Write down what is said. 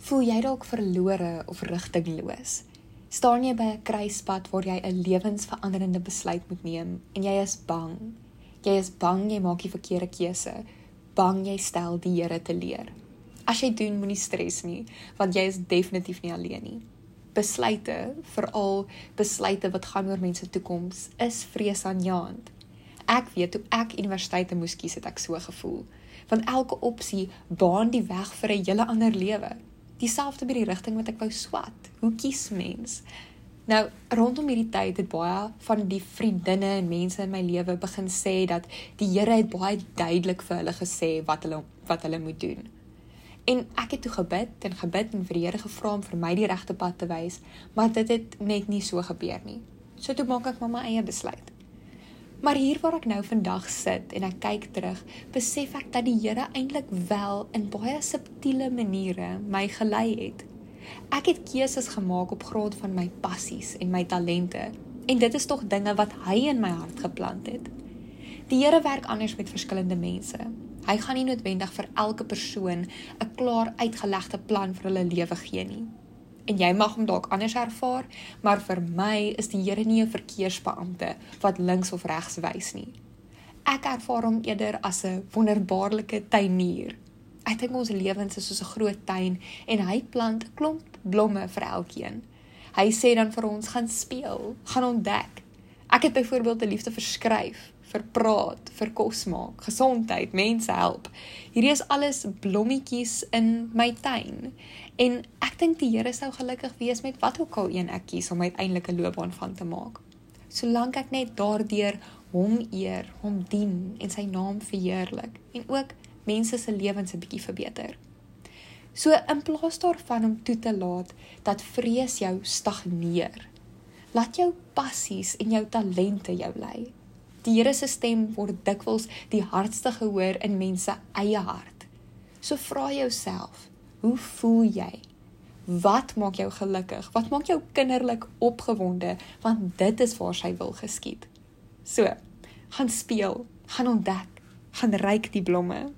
Voel jy dalk verlore of rigtingloos? Staan jy by 'n kruispunt waar jy 'n lewensveranderende besluit moet neem en jy is bang? Jy is bang jy maak die verkeerde keuse. Bang jy stel die Here te leer. As jy doen, moenie stres nie, want jy is definitief nie alleen nie. Besluite, veral besluite wat gaan oor mense toekoms, is vreesaanjaend. Ek weet toe ek universiteit moes kies, het ek so gevoel want elke opsie baan die weg vir 'n hele ander lewe. Dieselfde met die rigting wat ek wou swat. Hoe kies mens? Nou, rondom hierdie tyd het baie van die vriendinne en mense in my lewe begin sê dat die Here het baie duidelik vir hulle gesê wat hulle wat hulle moet doen. En ek het toe gebid en gebid en vir die Here gevra om vir my die regte pad te wys, maar dit het net nie so gebeur nie. So toe maak ek maar my eie besluit. Maar hier waar ek nou vandag sit en ek kyk terug, besef ek dat die Here eintlik wel in baie subtiele maniere my gelei het. Ek het keuses gemaak op grond van my passies en my talente en dit is tog dinge wat hy in my hart geplant het. Die Here werk anders met verskillende mense. Hy gaan nie noodwendig vir elke persoon 'n klaar uitgelegde plan vir hulle lewe gee nie en jy mag hom dalk anders ervaar, maar vir my is die Here nie 'n verkeersbeampte wat links of regs wys nie. Ek ervaar hom eerder as 'n wonderbaarlike tuinier. Ek dink ons lewens is soos 'n groot tuin en hy plant klomp blomme vir elkeen. Hy sê dan vir ons gaan speel, gaan ontdek. Ek het byvoorbeeld 'n liefde vir skryf, vir praat, vir kos maak, gesondheid, mense help. Hierdie is alles blommetjies in my tuin. En ek dink die Here sou gelukkig wees met wat ook al een ek kies om uiteindelik 'n loopbaan van te maak. Solank ek net daardeur hom eer, hom dien en sy naam verheerlik en ook mense se lewens 'n bietjie verbeter. So in plaas daarvan om toe te laat dat vrees jou stagneer, laat jou passies en jou talente jou lei. Die Here se stem word dikwels die hardste gehoor in mense eie hart. So vra jouself, Hoe voel jy? Wat maak jou gelukkig? Wat maak jou kinderlik opgewonde? Want dit is waar sy wil geskied. So, gaan speel, gaan ontdek, gaan ryk die blomme.